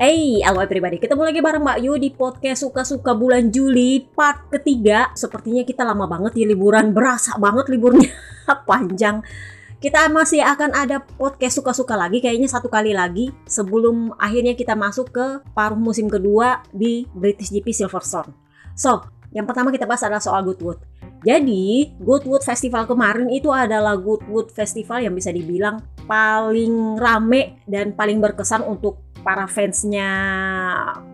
Hey, halo everybody. Ketemu lagi bareng Mbak Yu di podcast Suka-Suka bulan Juli part ketiga. Sepertinya kita lama banget ya liburan. Berasa banget liburnya panjang. Kita masih akan ada podcast Suka-Suka lagi kayaknya satu kali lagi sebelum akhirnya kita masuk ke paruh musim kedua di British GP Silverstone. So, yang pertama kita bahas adalah soal Goodwood. Jadi, Goodwood Festival kemarin itu adalah Goodwood Festival yang bisa dibilang paling rame dan paling berkesan untuk para fansnya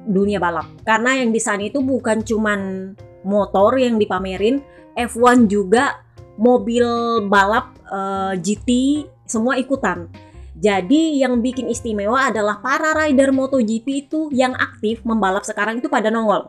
dunia balap. Karena yang di sana itu bukan cuman motor yang dipamerin, F1 juga mobil balap uh, eh, GT semua ikutan. Jadi yang bikin istimewa adalah para rider MotoGP itu yang aktif membalap sekarang itu pada nongol.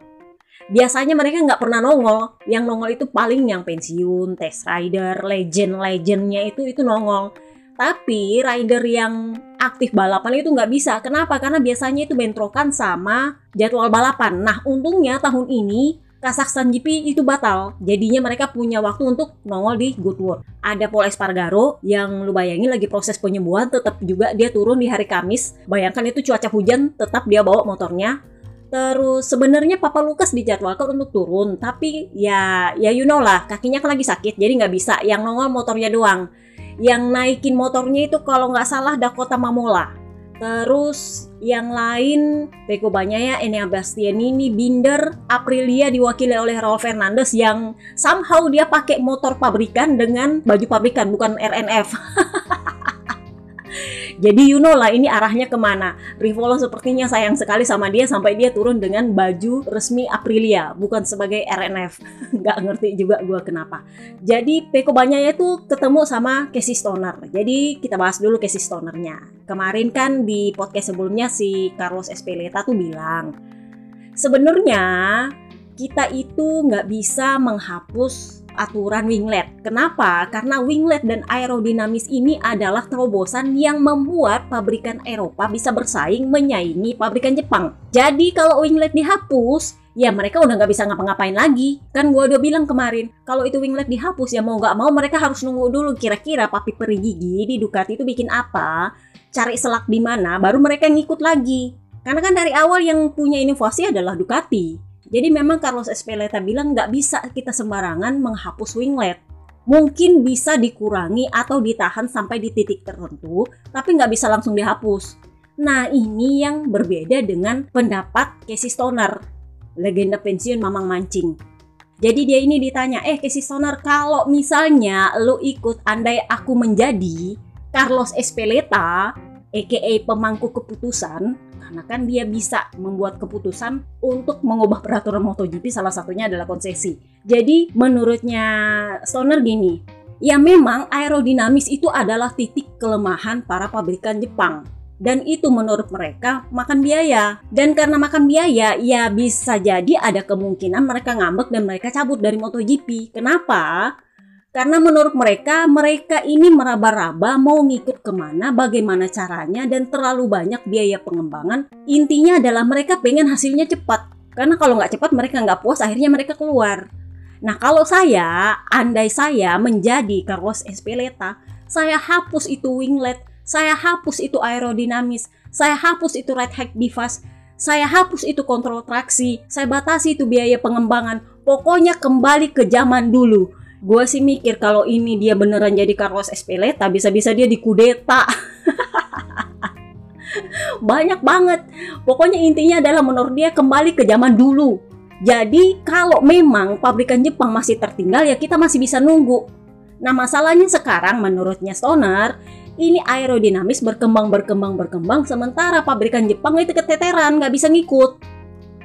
Biasanya mereka nggak pernah nongol, yang nongol itu paling yang pensiun, test rider, legend-legendnya itu itu nongol tapi rider yang aktif balapan itu nggak bisa. Kenapa? Karena biasanya itu bentrokan sama jadwal balapan. Nah, untungnya tahun ini Kazakhstan GP itu batal. Jadinya mereka punya waktu untuk nongol di Goodwood. Ada Paul Espargaro yang lu bayangin lagi proses penyembuhan tetap juga dia turun di hari Kamis. Bayangkan itu cuaca hujan tetap dia bawa motornya. Terus sebenarnya Papa Lukas dijadwalkan untuk turun, tapi ya ya you know lah kakinya kan lagi sakit jadi nggak bisa. Yang nongol motornya doang yang naikin motornya itu kalau nggak salah Dakota Mamola. Terus yang lain Peko ya Enea Bastianini, Binder, Aprilia diwakili oleh Raul Fernandez yang somehow dia pakai motor pabrikan dengan baju pabrikan bukan RNF Jadi you know lah ini arahnya ke mana. Rivolo sepertinya sayang sekali sama dia sampai dia turun dengan baju resmi Aprilia, bukan sebagai RNF. Gak ngerti juga gue kenapa. Jadi Peko Banyaya itu ketemu sama Casey Stoner. Jadi kita bahas dulu Casey Stonernya. Kemarin kan di podcast sebelumnya si Carlos Espeleta tuh bilang, sebenarnya kita itu nggak bisa menghapus aturan winglet. Kenapa? Karena winglet dan aerodinamis ini adalah terobosan yang membuat pabrikan Eropa bisa bersaing menyaingi pabrikan Jepang. Jadi kalau winglet dihapus, ya mereka udah nggak bisa ngapa-ngapain lagi. Kan gua udah bilang kemarin, kalau itu winglet dihapus ya mau nggak mau mereka harus nunggu dulu kira-kira papi peri gigi di Ducati itu bikin apa, cari selak di mana, baru mereka ngikut lagi. Karena kan dari awal yang punya inovasi adalah Ducati. Jadi memang Carlos Espeleta bilang nggak bisa kita sembarangan menghapus winglet. Mungkin bisa dikurangi atau ditahan sampai di titik tertentu, tapi nggak bisa langsung dihapus. Nah ini yang berbeda dengan pendapat Casey Stoner, legenda pensiun Mamang Mancing. Jadi dia ini ditanya, eh Casey Stoner kalau misalnya lo ikut andai aku menjadi Carlos Espeleta, aka pemangku keputusan, karena kan dia bisa membuat keputusan untuk mengubah peraturan MotoGP salah satunya adalah konsesi. Jadi menurutnya Stoner gini, ya memang aerodinamis itu adalah titik kelemahan para pabrikan Jepang. Dan itu menurut mereka makan biaya. Dan karena makan biaya, ya bisa jadi ada kemungkinan mereka ngambek dan mereka cabut dari MotoGP. Kenapa? Karena menurut mereka, mereka ini meraba-raba mau ngikut ke mana, bagaimana caranya, dan terlalu banyak biaya pengembangan. Intinya adalah mereka pengen hasilnya cepat. Karena kalau nggak cepat mereka nggak puas, akhirnya mereka keluar. Nah kalau saya, andai saya menjadi Carlos Espeleta, saya hapus itu winglet, saya hapus itu aerodinamis, saya hapus itu right height device, saya hapus itu kontrol traksi, saya batasi itu biaya pengembangan, pokoknya kembali ke zaman dulu gue sih mikir kalau ini dia beneran jadi Carlos Espeleta bisa-bisa dia dikudeta banyak banget. Pokoknya intinya adalah menurut dia kembali ke zaman dulu. Jadi kalau memang pabrikan Jepang masih tertinggal ya kita masih bisa nunggu. Nah masalahnya sekarang menurutnya Stoner ini aerodinamis berkembang berkembang berkembang sementara pabrikan Jepang itu keteteran nggak bisa ngikut.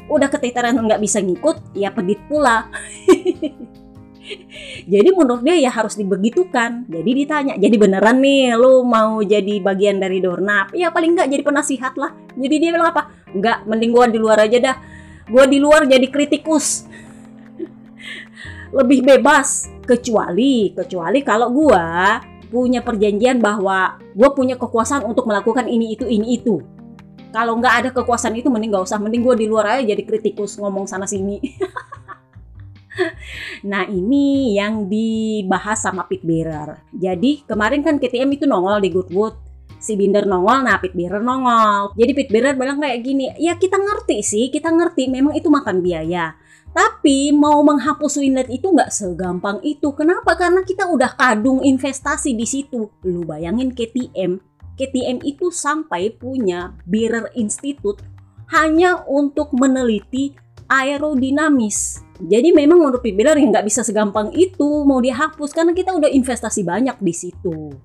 Udah keteteran nggak bisa ngikut ya pedit pula jadi menurut dia ya harus dibegitukan. Jadi ditanya jadi beneran nih lu mau jadi bagian dari Dorna ya paling nggak jadi penasihat lah. Jadi dia bilang apa? Nggak mending gua di luar aja dah. Gua di luar jadi kritikus. Lebih bebas. Kecuali kecuali kalau gua punya perjanjian bahwa gua punya kekuasaan untuk melakukan ini itu ini itu. Kalau nggak ada kekuasaan itu mending nggak usah. Mending gue di luar aja jadi kritikus ngomong sana sini nah ini yang dibahas sama Pit Bearer. Jadi kemarin kan KTM itu nongol di Goodwood. si Binder nongol, nah Pit Bearer nongol. Jadi Pit Bearer bilang kayak gini, ya kita ngerti sih, kita ngerti memang itu makan biaya. Tapi mau menghapus Winlet itu nggak segampang itu. Kenapa? Karena kita udah kadung investasi di situ. Lu bayangin KTM. KTM itu sampai punya Bearer Institute hanya untuk meneliti aerodinamis. Jadi memang menurut Bearer yang nggak bisa segampang itu mau dihapus karena kita udah investasi banyak di situ.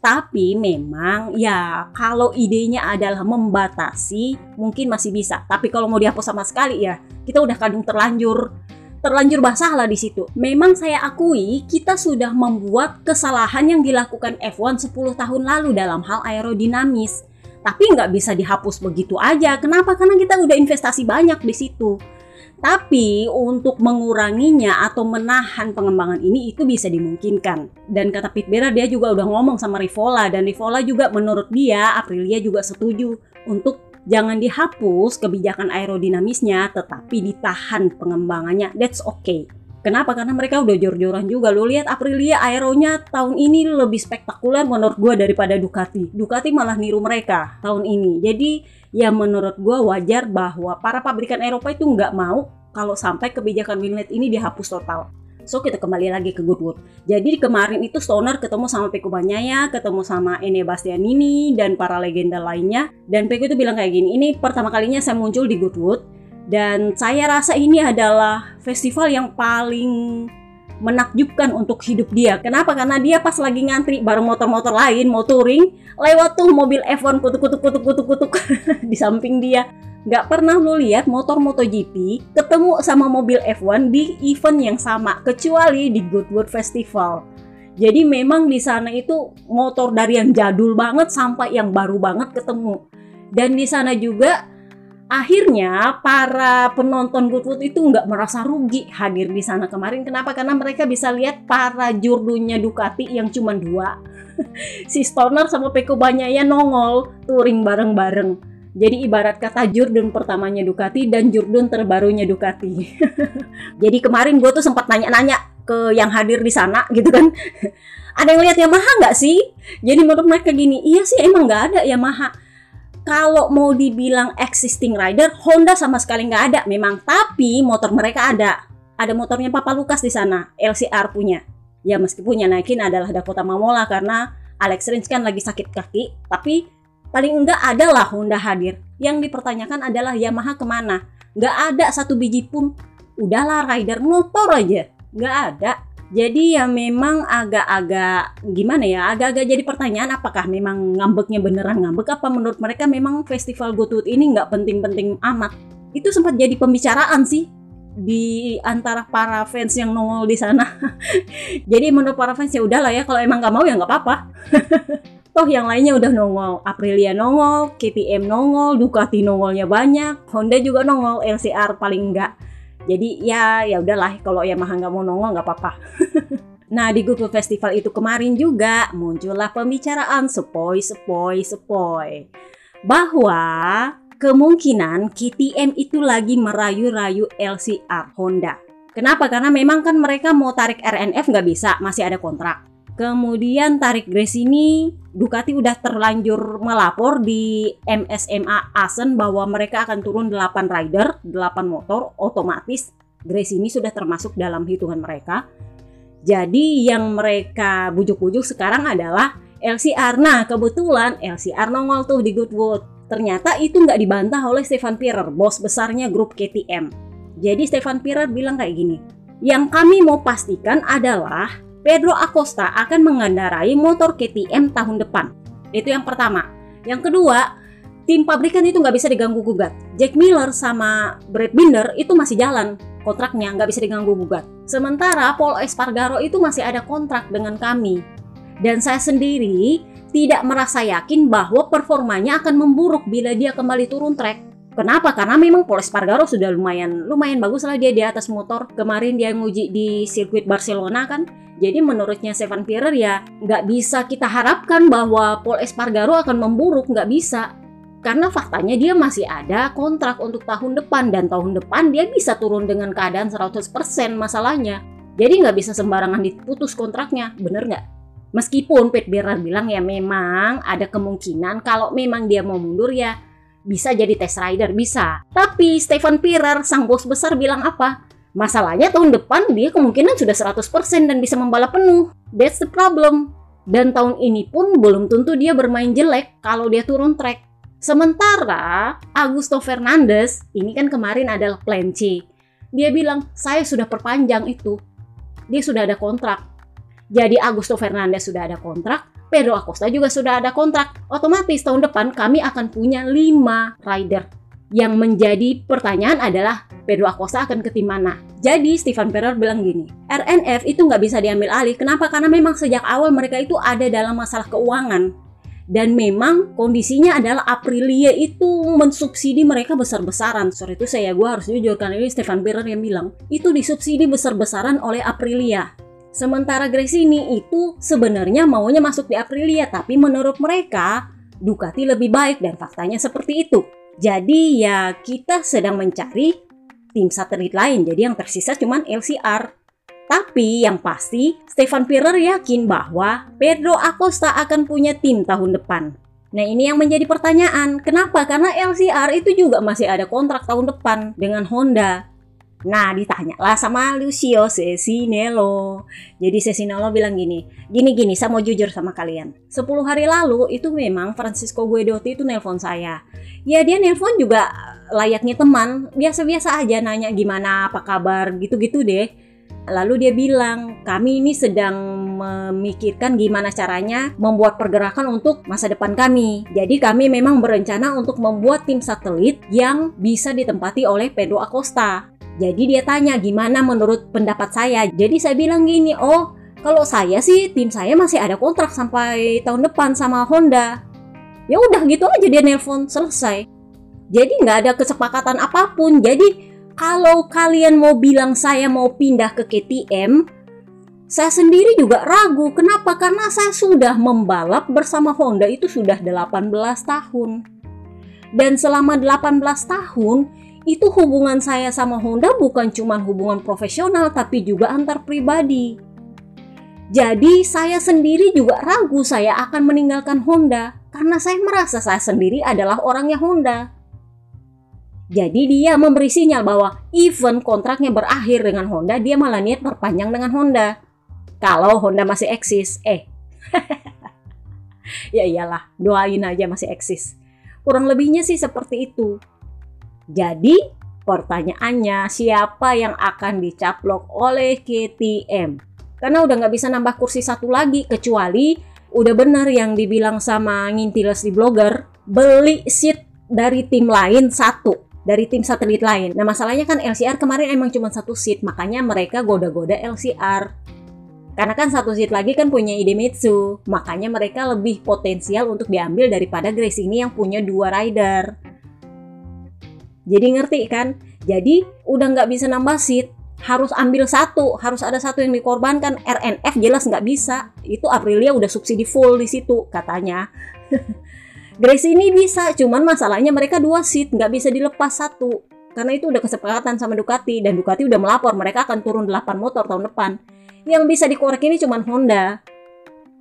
Tapi memang ya kalau idenya adalah membatasi mungkin masih bisa. Tapi kalau mau dihapus sama sekali ya kita udah kadung terlanjur terlanjur basah lah di situ. Memang saya akui kita sudah membuat kesalahan yang dilakukan F1 10 tahun lalu dalam hal aerodinamis. Tapi nggak bisa dihapus begitu aja. Kenapa? Karena kita udah investasi banyak di situ. Tapi untuk menguranginya atau menahan pengembangan ini itu bisa dimungkinkan. Dan kata Pete Bera dia juga udah ngomong sama Rivola dan Rivola juga menurut dia Aprilia juga setuju untuk jangan dihapus kebijakan aerodinamisnya tetapi ditahan pengembangannya. That's okay. Kenapa? Karena mereka udah jor-joran juga. Lo lihat Aprilia aeronya tahun ini lebih spektakuler menurut gue daripada Ducati. Ducati malah niru mereka tahun ini. Jadi ya menurut gue wajar bahwa para pabrikan Eropa itu nggak mau kalau sampai kebijakan Winlet ini dihapus total. So kita kembali lagi ke Goodwood. Jadi kemarin itu Stoner ketemu sama Peko Banyaya, ketemu sama Ene Bastianini dan para legenda lainnya. Dan Peko itu bilang kayak gini, ini pertama kalinya saya muncul di Goodwood. Dan saya rasa ini adalah festival yang paling menakjubkan untuk hidup dia. Kenapa? Karena dia pas lagi ngantri bareng motor-motor lain mau touring, lewat tuh mobil F1 kutuk-kutuk kutuk-kutuk kutuk di samping dia. Gak pernah lu lihat motor MotoGP ketemu sama mobil F1 di event yang sama kecuali di Goodwood Festival. Jadi memang di sana itu motor dari yang jadul banget sampai yang baru banget ketemu. Dan di sana juga akhirnya para penonton Goodwood itu nggak merasa rugi hadir di sana kemarin. Kenapa? Karena mereka bisa lihat para jurdunya Ducati yang cuma dua. si Stoner sama Peko Banyaya nongol touring bareng-bareng. Jadi ibarat kata jurdun pertamanya Ducati dan jurdun terbarunya Ducati. Jadi kemarin gue tuh sempat nanya-nanya ke yang hadir di sana gitu kan. ada yang lihat Yamaha nggak sih? Jadi menurut mereka gini, iya sih emang nggak ada Yamaha kalau mau dibilang existing rider, Honda sama sekali nggak ada memang. Tapi motor mereka ada. Ada motornya Papa Lukas di sana, LCR punya. Ya meskipun yang naikin adalah Dakota Mamola karena Alex Rins kan lagi sakit kaki. Tapi paling enggak adalah Honda hadir. Yang dipertanyakan adalah Yamaha ke mana? Nggak ada satu biji pun. Udahlah rider motor aja. Nggak ada. Jadi ya memang agak-agak gimana ya, agak-agak jadi pertanyaan apakah memang ngambeknya beneran ngambek apa menurut mereka memang festival GoToWood ini nggak penting-penting amat. Itu sempat jadi pembicaraan sih di antara para fans yang nongol di sana. jadi menurut para fans ya udahlah ya kalau emang nggak mau ya nggak apa-apa. Toh yang lainnya udah nongol, Aprilia nongol, KTM nongol, Ducati nongolnya banyak, Honda juga nongol, LCR paling enggak jadi ya ya udahlah kalau Yamaha nggak mau nongol nggak apa-apa. nah di Goodwood Festival itu kemarin juga muncullah pembicaraan sepoi sepoi sepoi bahwa kemungkinan KTM itu lagi merayu-rayu LCR Honda. Kenapa? Karena memang kan mereka mau tarik RNF nggak bisa, masih ada kontrak. Kemudian tarik Grace ini Ducati udah terlanjur melapor di MSMA Asen bahwa mereka akan turun 8 rider, 8 motor otomatis Grace ini sudah termasuk dalam hitungan mereka. Jadi yang mereka bujuk-bujuk sekarang adalah LCR. Nah kebetulan LCR nongol tuh di Goodwood. Ternyata itu nggak dibantah oleh Stefan Pirer, bos besarnya grup KTM. Jadi Stefan Pirer bilang kayak gini, yang kami mau pastikan adalah Pedro Acosta akan mengendarai motor KTM tahun depan. Itu yang pertama. Yang kedua, tim pabrikan itu nggak bisa diganggu gugat. Jack Miller sama Brad Binder itu masih jalan kontraknya nggak bisa diganggu gugat. Sementara Paul Espargaro itu masih ada kontrak dengan kami. Dan saya sendiri tidak merasa yakin bahwa performanya akan memburuk bila dia kembali turun trek. Kenapa? Karena memang Paul Espargaro sudah lumayan lumayan bagus lah dia di atas motor. Kemarin dia nguji di sirkuit Barcelona kan jadi menurutnya Stefan Pierer ya nggak bisa kita harapkan bahwa Paul Espargaro akan memburuk, nggak bisa. Karena faktanya dia masih ada kontrak untuk tahun depan dan tahun depan dia bisa turun dengan keadaan 100% masalahnya. Jadi nggak bisa sembarangan diputus kontraknya, bener nggak? Meskipun Pete Bearer bilang ya memang ada kemungkinan kalau memang dia mau mundur ya bisa jadi test rider, bisa. Tapi Stefan Pirer, sang bos besar bilang apa? Masalahnya tahun depan dia kemungkinan sudah 100% dan bisa membalap penuh. That's the problem. Dan tahun ini pun belum tentu dia bermain jelek kalau dia turun track. Sementara Augusto Fernandes, ini kan kemarin adalah plan C. Dia bilang, saya sudah perpanjang itu. Dia sudah ada kontrak jadi Augusto Fernandes sudah ada kontrak, Pedro Acosta juga sudah ada kontrak. Otomatis tahun depan kami akan punya 5 rider. Yang menjadi pertanyaan adalah Pedro Acosta akan ke tim mana? Jadi Stefan Perrer bilang gini, RNF itu nggak bisa diambil alih. Kenapa? Karena memang sejak awal mereka itu ada dalam masalah keuangan. Dan memang kondisinya adalah Aprilia itu mensubsidi mereka besar-besaran. Sorry itu saya, gue harus jujur karena ini Stefan Perrer yang bilang. Itu disubsidi besar-besaran oleh Aprilia Sementara Grace ini itu sebenarnya maunya masuk di Aprilia, tapi menurut mereka Ducati lebih baik dan faktanya seperti itu. Jadi ya kita sedang mencari tim satelit lain, jadi yang tersisa cuma LCR. Tapi yang pasti, Stefan Pirer yakin bahwa Pedro Acosta akan punya tim tahun depan. Nah ini yang menjadi pertanyaan, kenapa? Karena LCR itu juga masih ada kontrak tahun depan dengan Honda. Nah, ditanyalah sama Lucio Cesinello. Jadi Cesinello bilang gini, gini-gini, saya mau jujur sama kalian. 10 hari lalu itu memang Francisco Guidotti itu nelpon saya. Ya dia nelpon juga layaknya teman, biasa-biasa aja nanya gimana, apa kabar, gitu-gitu deh. Lalu dia bilang, kami ini sedang memikirkan gimana caranya membuat pergerakan untuk masa depan kami. Jadi kami memang berencana untuk membuat tim satelit yang bisa ditempati oleh Pedro Acosta. Jadi dia tanya gimana menurut pendapat saya. Jadi saya bilang gini, oh kalau saya sih tim saya masih ada kontrak sampai tahun depan sama Honda. Ya udah gitu aja dia nelpon selesai. Jadi nggak ada kesepakatan apa pun. Jadi kalau kalian mau bilang saya mau pindah ke KTM, saya sendiri juga ragu. Kenapa? Karena saya sudah membalap bersama Honda itu sudah 18 tahun. Dan selama 18 tahun, itu hubungan saya sama Honda bukan cuma hubungan profesional tapi juga antar pribadi. Jadi saya sendiri juga ragu saya akan meninggalkan Honda karena saya merasa saya sendiri adalah orangnya Honda. Jadi dia memberi sinyal bahwa even kontraknya berakhir dengan Honda, dia malah niat perpanjang dengan Honda. Kalau Honda masih eksis, eh. ya iyalah, doain aja masih eksis. Kurang lebihnya sih seperti itu. Jadi, pertanyaannya siapa yang akan dicaplok oleh KTM? Karena udah nggak bisa nambah kursi satu lagi, kecuali udah benar yang dibilang sama ngintiles di blogger, beli seat dari tim lain satu dari tim satelit lain. Nah masalahnya kan LCR kemarin emang cuma satu seat, makanya mereka goda-goda LCR. Karena kan satu seat lagi kan punya Idemitsu, makanya mereka lebih potensial untuk diambil daripada Grace ini yang punya dua rider. Jadi ngerti kan? Jadi udah nggak bisa nambah seat, harus ambil satu, harus ada satu yang dikorbankan. RNF jelas nggak bisa. Itu Aprilia udah subsidi full di situ katanya. Grace ini bisa, cuman masalahnya mereka dua seat, nggak bisa dilepas satu. Karena itu udah kesepakatan sama Ducati dan Ducati udah melapor mereka akan turun 8 motor tahun depan. Yang bisa dikorek ini cuman Honda.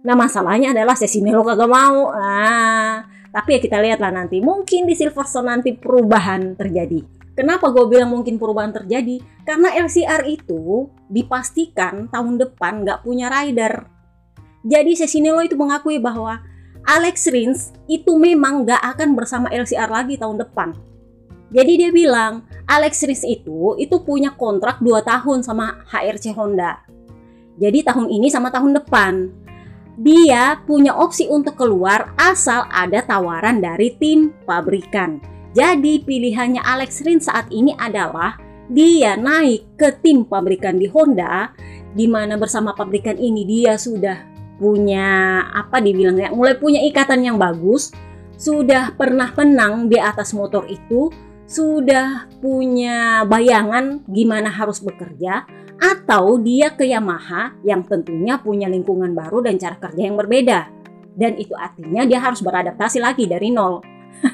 Nah masalahnya adalah Cesinello kagak mau. Ah, tapi ya kita lihatlah nanti. Mungkin di Silverstone nanti perubahan terjadi. Kenapa gue bilang mungkin perubahan terjadi? Karena LCR itu dipastikan tahun depan nggak punya rider. Jadi Cesinello itu mengakui bahwa Alex Rins itu memang nggak akan bersama LCR lagi tahun depan. Jadi dia bilang Alex Rins itu itu punya kontrak 2 tahun sama HRC Honda. Jadi tahun ini sama tahun depan dia punya opsi untuk keluar asal ada tawaran dari tim pabrikan. Jadi pilihannya Alex Rin saat ini adalah dia naik ke tim pabrikan di Honda di mana bersama pabrikan ini dia sudah punya apa dibilangnya mulai punya ikatan yang bagus, sudah pernah menang di atas motor itu, sudah punya bayangan gimana harus bekerja, atau dia ke Yamaha yang tentunya punya lingkungan baru dan cara kerja yang berbeda. Dan itu artinya dia harus beradaptasi lagi dari nol.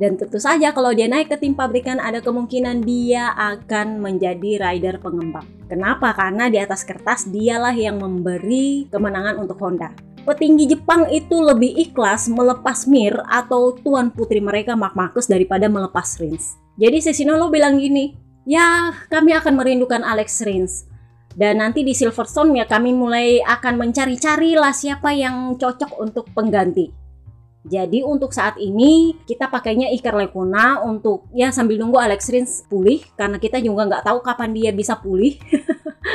dan tentu saja kalau dia naik ke tim pabrikan ada kemungkinan dia akan menjadi rider pengembang. Kenapa? Karena di atas kertas dialah yang memberi kemenangan untuk Honda. Petinggi Jepang itu lebih ikhlas melepas Mir atau tuan putri mereka Mark Marcus daripada melepas Rins. Jadi Cesinolo bilang gini, ya kami akan merindukan Alex Rins. Dan nanti di Silverstone ya kami mulai akan mencari-cari lah siapa yang cocok untuk pengganti. Jadi untuk saat ini kita pakainya Iker Lekona untuk ya sambil nunggu Alex Rins pulih karena kita juga nggak tahu kapan dia bisa pulih.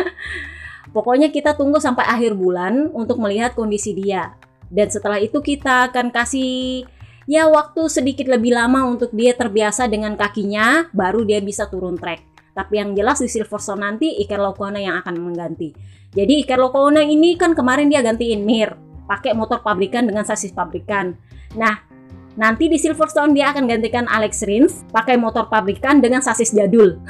Pokoknya kita tunggu sampai akhir bulan untuk melihat kondisi dia. Dan setelah itu kita akan kasih ya waktu sedikit lebih lama untuk dia terbiasa dengan kakinya baru dia bisa turun track. Tapi yang jelas di Silverstone nanti Iker Lekona yang akan mengganti. Jadi Iker Lekona ini kan kemarin dia gantiin Mir pakai motor pabrikan dengan sasis pabrikan. Nah, nanti di Silverstone dia akan gantikan Alex Rins pakai motor pabrikan dengan sasis jadul.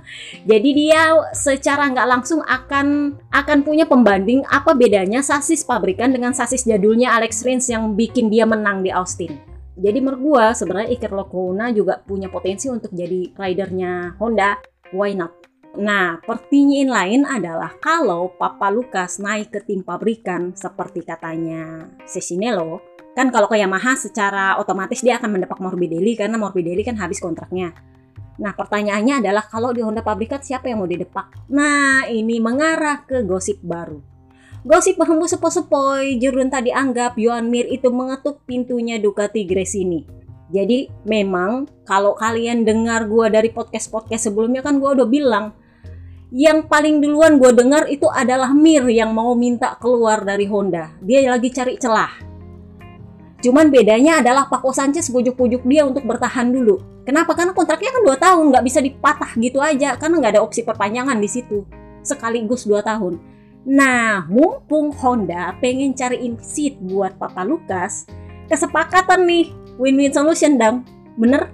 Jadi dia secara nggak langsung akan akan punya pembanding apa bedanya sasis pabrikan dengan sasis jadulnya Alex Rins yang bikin dia menang di Austin. Jadi menurut gua sebenarnya Iker Lecuona juga punya potensi untuk jadi ridernya Honda. Why not? Nah, pertanyaan lain adalah kalau Papa Lukas naik ke tim pabrikan seperti katanya Cesinello, kan kalau ke Yamaha secara otomatis dia akan mendapat Morbidelli karena Morbidelli kan habis kontraknya. Nah, pertanyaannya adalah kalau di Honda pabrikan siapa yang mau didepak? Nah, ini mengarah ke gosip baru. Gosip berhembus sepoi-sepoi, Jurun tadi anggap Yohan Mir itu mengetuk pintunya Ducati Gresini. Jadi memang kalau kalian dengar gue dari podcast-podcast sebelumnya kan gue udah bilang yang paling duluan gue dengar itu adalah Mir yang mau minta keluar dari Honda. Dia lagi cari celah. Cuman bedanya adalah Paco Sanchez pujuk-pujuk dia untuk bertahan dulu. Kenapa? Karena kontraknya kan 2 tahun, nggak bisa dipatah gitu aja, karena nggak ada opsi perpanjangan di situ. Sekaligus 2 tahun. Nah, mumpung Honda pengen cariin seat buat Papa Lukas, kesepakatan nih win-win solution dong bener?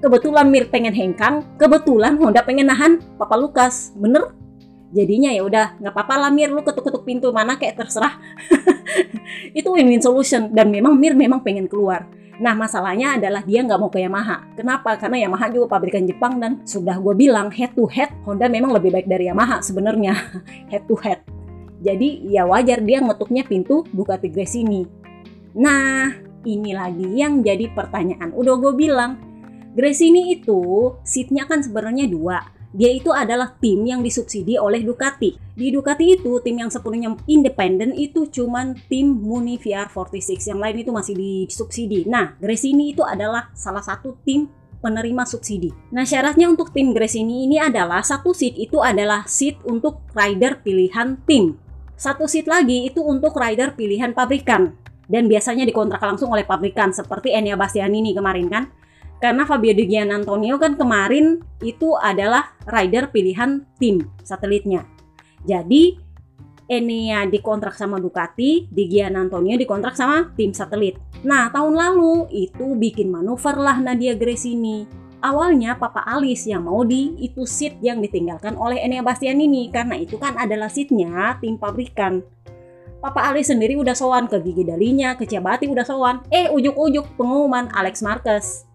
Kebetulan Mir pengen hengkang kebetulan Honda pengen nahan Papa Lukas. Bener? Jadinya ya udah nggak apa-apa lah Mir. Lu ketuk-ketuk pintu mana kayak terserah. Itu win-win solution. Dan memang Mir memang pengen keluar Nah masalahnya adalah dia nggak mau ke Yamaha. Kenapa? Karena Yamaha juga pabrikan Jepang dan sudah gue bilang head to head Honda memang lebih baik dari Yamaha sebenarnya head to head. Jadi ya wajar dia ngetuknya pintu Ducati Gresini. Nah ini lagi yang jadi pertanyaan. Udah gue bilang, Gresini itu seatnya kan sebenarnya dua. Dia itu adalah tim yang disubsidi oleh Ducati. Di Ducati itu tim yang sepenuhnya independen itu cuman tim Muni VR46. Yang lain itu masih disubsidi. Nah, Gresini itu adalah salah satu tim penerima subsidi. Nah, syaratnya untuk tim Gresini ini adalah satu seat itu adalah seat untuk rider pilihan tim. Satu seat lagi itu untuk rider pilihan pabrikan dan biasanya dikontrak langsung oleh pabrikan seperti Enia Bastianini kemarin kan karena Fabio Di Gian Antonio kan kemarin itu adalah rider pilihan tim satelitnya jadi Enia dikontrak sama Ducati, Di Gian Antonio dikontrak sama tim satelit. Nah, tahun lalu itu bikin manuver lah Nadia Gresini. Awalnya Papa Alice yang mau di itu seat yang ditinggalkan oleh Enia Bastianini karena itu kan adalah seatnya tim pabrikan. Papa Ali sendiri udah sowan ke Gigi Dalinya, ke Ciabati udah sowan. Eh, ujuk-ujuk pengumuman Alex Marquez.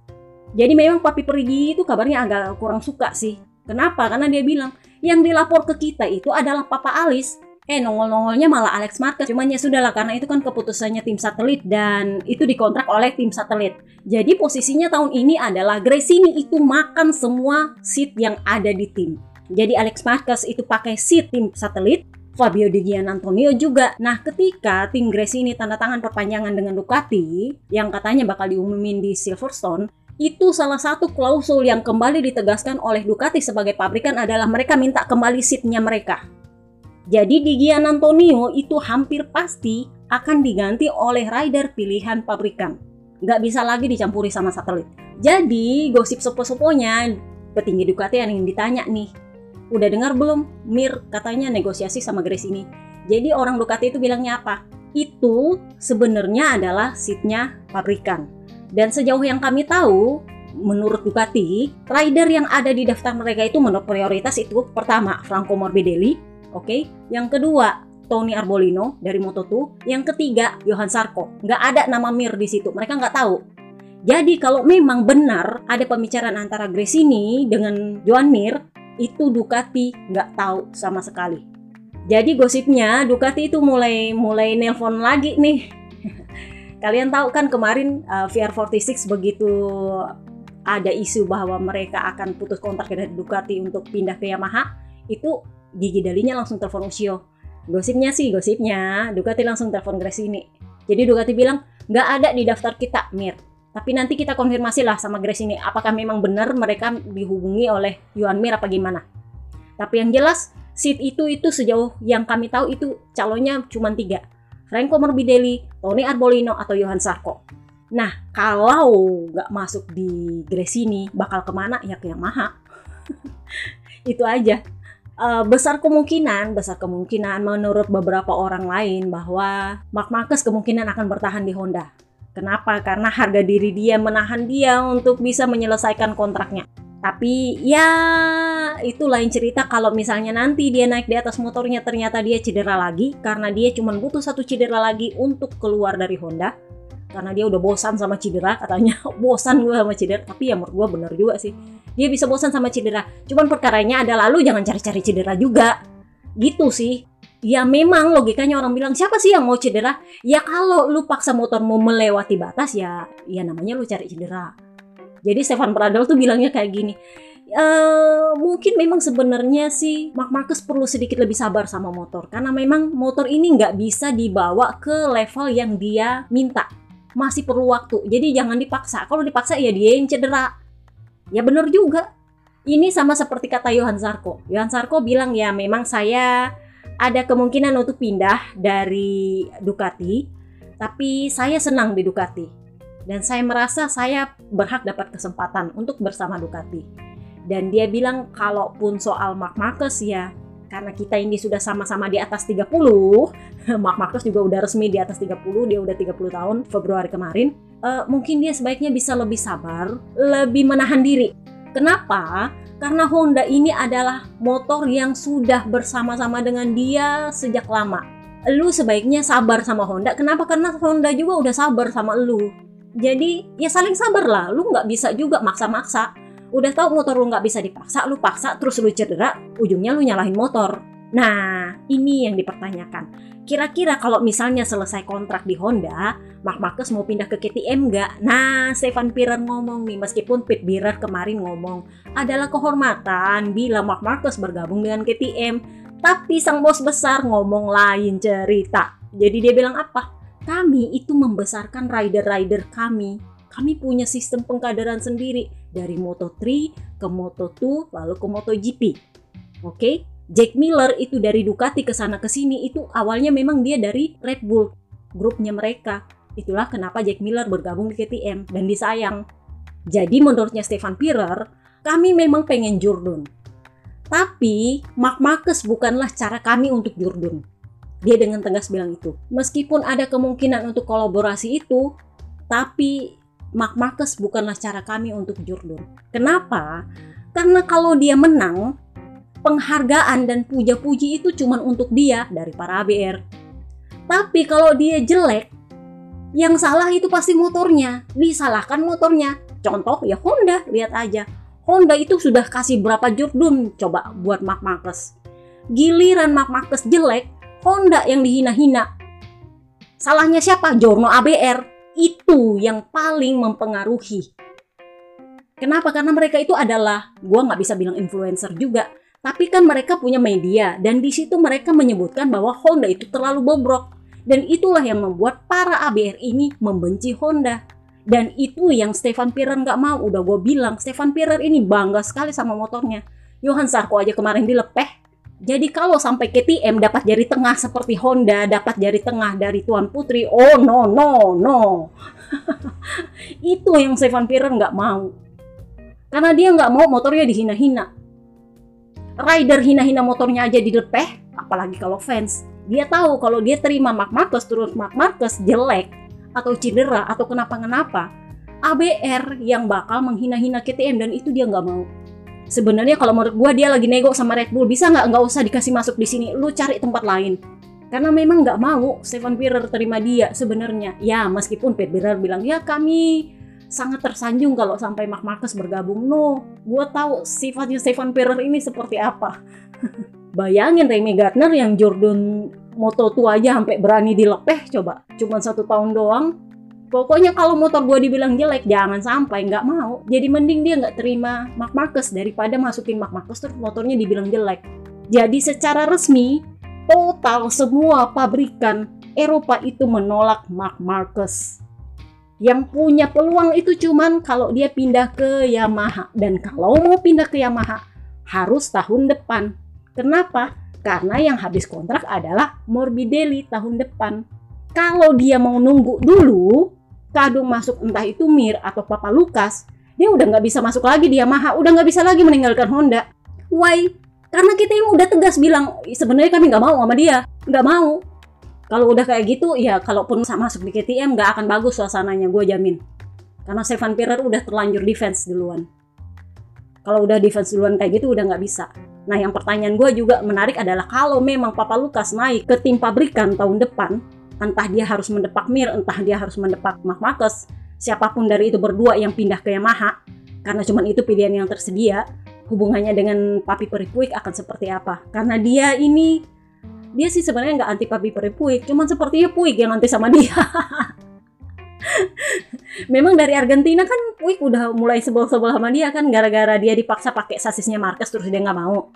Jadi memang Papi Perigi itu kabarnya agak kurang suka sih. Kenapa? Karena dia bilang, yang dilapor ke kita itu adalah Papa Alis. Eh, nongol-nongolnya malah Alex Marquez. Cuman ya sudahlah, karena itu kan keputusannya tim satelit dan itu dikontrak oleh tim satelit. Jadi posisinya tahun ini adalah Gresini itu makan semua seat yang ada di tim. Jadi Alex Marquez itu pakai seat tim satelit, Fabio Di Antonio juga. Nah, ketika tim Grace ini tanda tangan perpanjangan dengan Ducati yang katanya bakal diumumin di Silverstone, itu salah satu klausul yang kembali ditegaskan oleh Ducati sebagai pabrikan adalah mereka minta kembali seatnya mereka. Jadi Di Gian Antonio itu hampir pasti akan diganti oleh rider pilihan pabrikan. Nggak bisa lagi dicampuri sama satelit. Jadi gosip sepo-seponya petinggi Ducati yang ditanya nih, udah dengar belum Mir katanya negosiasi sama Grace ini jadi orang Ducati itu bilangnya apa itu sebenarnya adalah seatnya pabrikan dan sejauh yang kami tahu menurut Ducati rider yang ada di daftar mereka itu menurut prioritas itu pertama Franco Morbidelli oke okay? yang kedua Tony Arbolino dari Moto2 yang ketiga Johan Sarko nggak ada nama Mir di situ mereka nggak tahu jadi kalau memang benar ada pembicaraan antara Grace ini dengan Johan Mir itu Ducati nggak tahu sama sekali. Jadi gosipnya Ducati itu mulai mulai nelpon lagi nih. Kalian tahu kan kemarin uh, VR46 begitu ada isu bahwa mereka akan putus kontrak dari Ducati untuk pindah ke Yamaha, itu gigi dalinya langsung telepon Ushio. Gosipnya sih, gosipnya Ducati langsung telepon Gresini. Jadi Ducati bilang, nggak ada di daftar kita, Mir. Tapi nanti kita konfirmasi lah sama Grace ini apakah memang benar mereka dihubungi oleh Yuan Mir apa gimana. Tapi yang jelas seat itu itu sejauh yang kami tahu itu calonnya cuma tiga. Franco Morbidelli, Tony Arbolino, atau Johan Sarko. Nah, kalau nggak masuk di Grace ini, bakal ke mana? Ya ke Yamaha. itu aja. Uh, besar kemungkinan, besar kemungkinan menurut beberapa orang lain bahwa Mark Marquez kemungkinan akan bertahan di Honda Kenapa? Karena harga diri dia menahan dia untuk bisa menyelesaikan kontraknya. Tapi ya itu lain cerita kalau misalnya nanti dia naik di atas motornya ternyata dia cedera lagi karena dia cuma butuh satu cedera lagi untuk keluar dari Honda. Karena dia udah bosan sama cedera katanya. Bosan gue sama cedera. Tapi ya menurut gue bener juga sih. Dia bisa bosan sama cedera. Cuman perkaranya adalah lu jangan cari-cari cedera juga. Gitu sih. Ya memang logikanya orang bilang siapa sih yang mau cedera? Ya kalau lu paksa motormu melewati batas ya ya namanya lu cari cedera. Jadi Stefan Pradal tuh bilangnya kayak gini. Uh, mungkin memang sebenarnya sih Mark Marcus perlu sedikit lebih sabar sama motor karena memang motor ini nggak bisa dibawa ke level yang dia minta masih perlu waktu jadi jangan dipaksa kalau dipaksa ya dia yang cedera ya bener juga ini sama seperti kata Johan Sarko Johan Sarko bilang ya memang saya ada kemungkinan untuk pindah dari Ducati, tapi saya senang di Ducati. Dan saya merasa saya berhak dapat kesempatan untuk bersama Ducati. Dan dia bilang kalaupun soal Mark Marcus ya, karena kita ini sudah sama-sama di atas 30, Mark Marcus juga udah resmi di atas 30, dia udah 30 tahun Februari kemarin, uh, mungkin dia sebaiknya bisa lebih sabar, lebih menahan diri. Kenapa? Karena Honda ini adalah motor yang sudah bersama-sama dengan dia sejak lama. Lu sebaiknya sabar sama Honda. Kenapa? Karena Honda juga udah sabar sama lu. Jadi ya saling sabar lah. Lu nggak bisa juga maksa-maksa. Udah tahu motor lu nggak bisa dipaksa, lu paksa terus lu cedera, ujungnya lu nyalahin motor. Nah, ini yang dipertanyakan. Kira-kira kalau misalnya selesai kontrak di Honda, Mark Marcus mau pindah ke KTM nggak? Nah, Stefan Pirer ngomong nih, meskipun Pit Birer kemarin ngomong, adalah kehormatan bila Mark Marcus bergabung dengan KTM. Tapi sang bos besar ngomong lain cerita. Jadi dia bilang apa? Kami itu membesarkan rider-rider kami. Kami punya sistem pengkaderan sendiri dari Moto3 ke Moto2 lalu ke MotoGP. Oke? Jack Miller itu dari Ducati ke sana ke sini itu awalnya memang dia dari Red Bull grupnya mereka. Itulah kenapa Jack Miller bergabung di KTM dan disayang. Jadi menurutnya Stefan Pirer, kami memang pengen Jordan. Tapi Mark Marcus bukanlah cara kami untuk Jordan. Dia dengan tegas bilang itu. Meskipun ada kemungkinan untuk kolaborasi itu, tapi Mark Marcus bukanlah cara kami untuk Jordan. Kenapa? Karena kalau dia menang, penghargaan dan puja-puji itu cuma untuk dia dari para ABR. Tapi kalau dia jelek, yang salah itu pasti motornya. Disalahkan motornya. Contoh ya Honda, lihat aja. Honda itu sudah kasih berapa Jordan coba buat Mark Marcus. Giliran Mark Marcus jelek, Honda yang dihina-hina. Salahnya siapa? Jorno ABR. Itu yang paling mempengaruhi. Kenapa? Karena mereka itu adalah, gua nggak bisa bilang influencer juga, tapi kan mereka punya media dan di situ mereka menyebutkan bahwa Honda itu terlalu bobrok. Dan itulah yang membuat para ABR ini membenci Honda. Dan itu yang Stefan Pirer nggak mau. Udah gue bilang, Stefan Pirer ini bangga sekali sama motornya. Johan Sarko aja kemarin dilepeh. Jadi kalau sampai KTM dapat jari tengah seperti Honda, dapat jari tengah dari Tuan Putri, oh no, no, no. itu yang Stefan Pirer nggak mau. Karena dia nggak mau motornya dihina-hina rider hina-hina motornya aja dilepeh, apalagi kalau fans. Dia tahu kalau dia terima Mark Marcus terus Mark Marcus jelek atau cedera atau kenapa-kenapa, ABR yang bakal menghina-hina KTM dan itu dia nggak mau. Sebenarnya kalau menurut gua dia lagi nego sama Red Bull, bisa nggak nggak usah dikasih masuk di sini, lu cari tempat lain. Karena memang nggak mau Stefan Pirer terima dia sebenarnya. Ya meskipun Pet Birer bilang ya kami sangat tersanjung kalau sampai Mark Marcus bergabung. No, gue tahu sifatnya Stefan Ferrer ini seperti apa. Bayangin Remy Gardner yang Jordan Moto tua aja sampai berani dilepeh coba. Cuman satu tahun doang. Pokoknya kalau motor gue dibilang jelek, jangan sampai nggak mau. Jadi mending dia nggak terima Mark Marcus daripada masukin Mark Marcus terus motornya dibilang jelek. Jadi secara resmi, total semua pabrikan Eropa itu menolak Mark Marcus yang punya peluang itu cuman kalau dia pindah ke Yamaha dan kalau mau pindah ke Yamaha harus tahun depan. Kenapa? Karena yang habis kontrak adalah Morbidelli tahun depan. Kalau dia mau nunggu dulu, kadung masuk entah itu Mir atau Papa Lukas, dia udah nggak bisa masuk lagi di Yamaha, udah nggak bisa lagi meninggalkan Honda. Why? Karena kita yang udah tegas bilang sebenarnya kami nggak mau sama dia, nggak mau kalau udah kayak gitu ya kalaupun masuk di KTM nggak akan bagus suasananya gue jamin karena Stefan Pirer udah terlanjur defense duluan kalau udah defense duluan kayak gitu udah nggak bisa nah yang pertanyaan gue juga menarik adalah kalau memang Papa Lukas naik ke tim pabrikan tahun depan entah dia harus mendepak Mir entah dia harus mendepak Mark Marcus siapa pun dari itu berdua yang pindah ke Yamaha karena cuman itu pilihan yang tersedia hubungannya dengan Papi Peripuik akan seperti apa karena dia ini dia sih sebenarnya nggak anti Papi Peri Puig, cuman sepertinya Puig yang anti sama dia. Memang dari Argentina kan Puig udah mulai sebel-sebel sama dia kan gara-gara dia dipaksa pakai sasisnya Marquez terus dia nggak mau.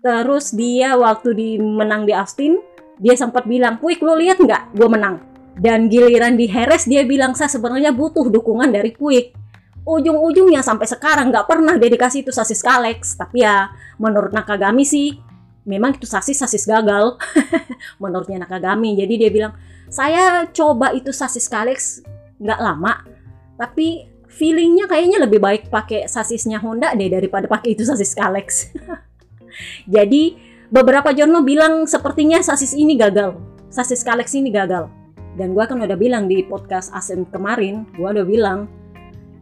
Terus dia waktu di menang di Austin, dia sempat bilang, Puig lo lihat nggak gue menang? Dan giliran di Heres dia bilang saya sebenarnya butuh dukungan dari Puig. Ujung-ujungnya sampai sekarang nggak pernah dedikasi itu sasis Kalex. Tapi ya menurut Nakagami sih memang itu sasis sasis gagal menurutnya Nakagami jadi dia bilang saya coba itu sasis Kalex nggak lama tapi feelingnya kayaknya lebih baik pakai sasisnya Honda deh daripada pakai itu sasis Kalex jadi beberapa jurnal bilang sepertinya sasis ini gagal sasis Kalex ini gagal dan gue kan udah bilang di podcast Asem kemarin gue udah bilang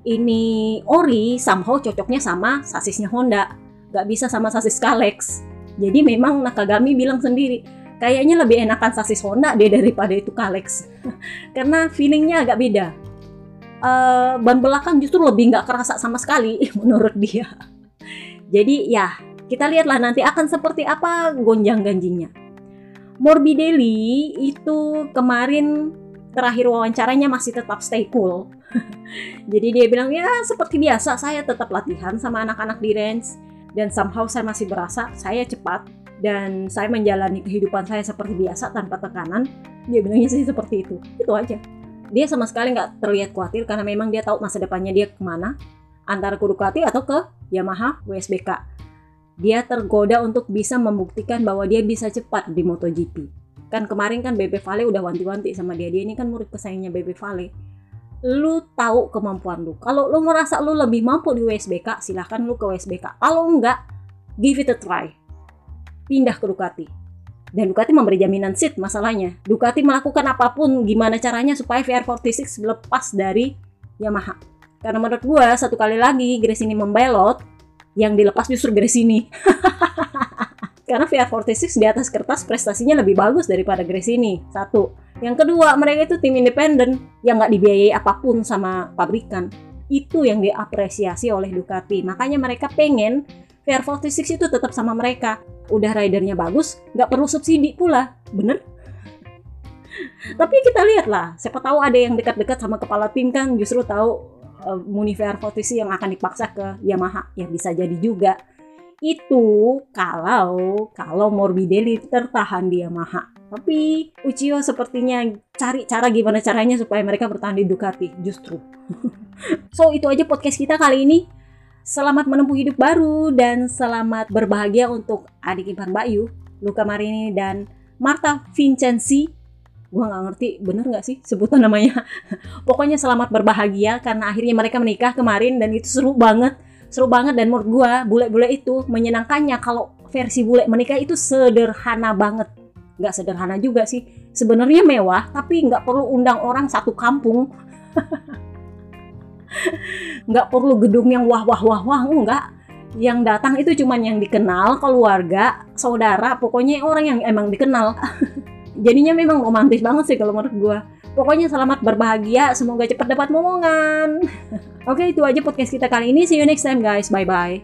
ini ori somehow cocoknya sama sasisnya Honda gak bisa sama sasis Kalex jadi memang Nakagami bilang sendiri, kayaknya lebih enakan sasis Honda deh daripada itu Kalex. Karena feelingnya agak beda. Uh, ban belakang justru lebih nggak kerasa sama sekali menurut dia. Jadi ya, kita lihatlah nanti akan seperti apa gonjang-ganjingnya. Morbidelli itu kemarin terakhir wawancaranya masih tetap stay cool. Jadi dia bilang ya seperti biasa saya tetap latihan sama anak-anak di range dan somehow saya masih berasa saya cepat dan saya menjalani kehidupan saya seperti biasa tanpa tekanan. Dia bilangnya sih seperti itu. Itu aja. Dia sama sekali nggak terlihat khawatir karena memang dia tahu masa depannya dia ke mana. Antara ke Ducati atau ke Yamaha WSBK dia tergoda untuk bisa membuktikan bahwa dia bisa cepat di MotoGP kan kemarin kan Bebe Vale udah wanti-wanti sama dia dia ini kan murid kesayangannya Bebe Vale lu tahu kemampuan lu. Kalau lu merasa lu lebih mampu di WSBK, silahkan lu ke WSBK. Kalau enggak, give it a try. Pindah ke Ducati. Dan Ducati memberi jaminan seat masalahnya. Ducati melakukan apa pun gimana caranya supaya VR46 lepas dari Yamaha. Karena menurut gua satu kali lagi Grace ini membelot, yang dilepas justru Grace ini. Karena VR46 di atas kertas prestasinya lebih bagus daripada Grace ini. Satu. Yang kedua, mereka itu tim independen yang nggak dibiayai apa pun sama pabrikan. Itu yang diapresiasi oleh Ducati. Makanya mereka pengen VR46 itu tetap sama mereka. Udah ridernya bagus, nggak perlu subsidi pula. Bener? Tapi kita lihat lah, siapa tahu ada yang dekat-dekat sama kepala tim kan justru tahu uh, Muni VR46 yang akan dipaksa ke Yamaha. Ya bisa jadi juga. Itu kalau kalau Morbidelli tertahan di Yamaha tapi Uchiho sepertinya cari cara gimana caranya supaya mereka bertahan di Ducati justru. so itu aja podcast kita kali ini. Selamat menempuh hidup baru dan selamat berbahagia untuk adik ipar Mbak Yu, Luca Marini dan Marta Vincenzi. Gua nggak ngerti bener nggak sih sebutan namanya. Pokoknya selamat berbahagia karena akhirnya mereka menikah kemarin dan itu seru banget. Seru banget dan menurut gua bule-bule itu menyenangkannya kalau versi bule menikah itu sederhana banget. Nggak sederhana juga sih. Sebenarnya mewah tapi nggak perlu undang orang satu kampung. Nggak perlu gedung yang wah wah wah wah enggak yang datang itu cuman yang dikenal keluarga saudara pokoknya orang yang emang dikenal jadinya memang romantis banget sih kalau menurut gue Pokoknya selamat berbahagia, semoga cepat dapat momongan. Oke, itu aja podcast kita kali ini. See you next time guys. Bye bye.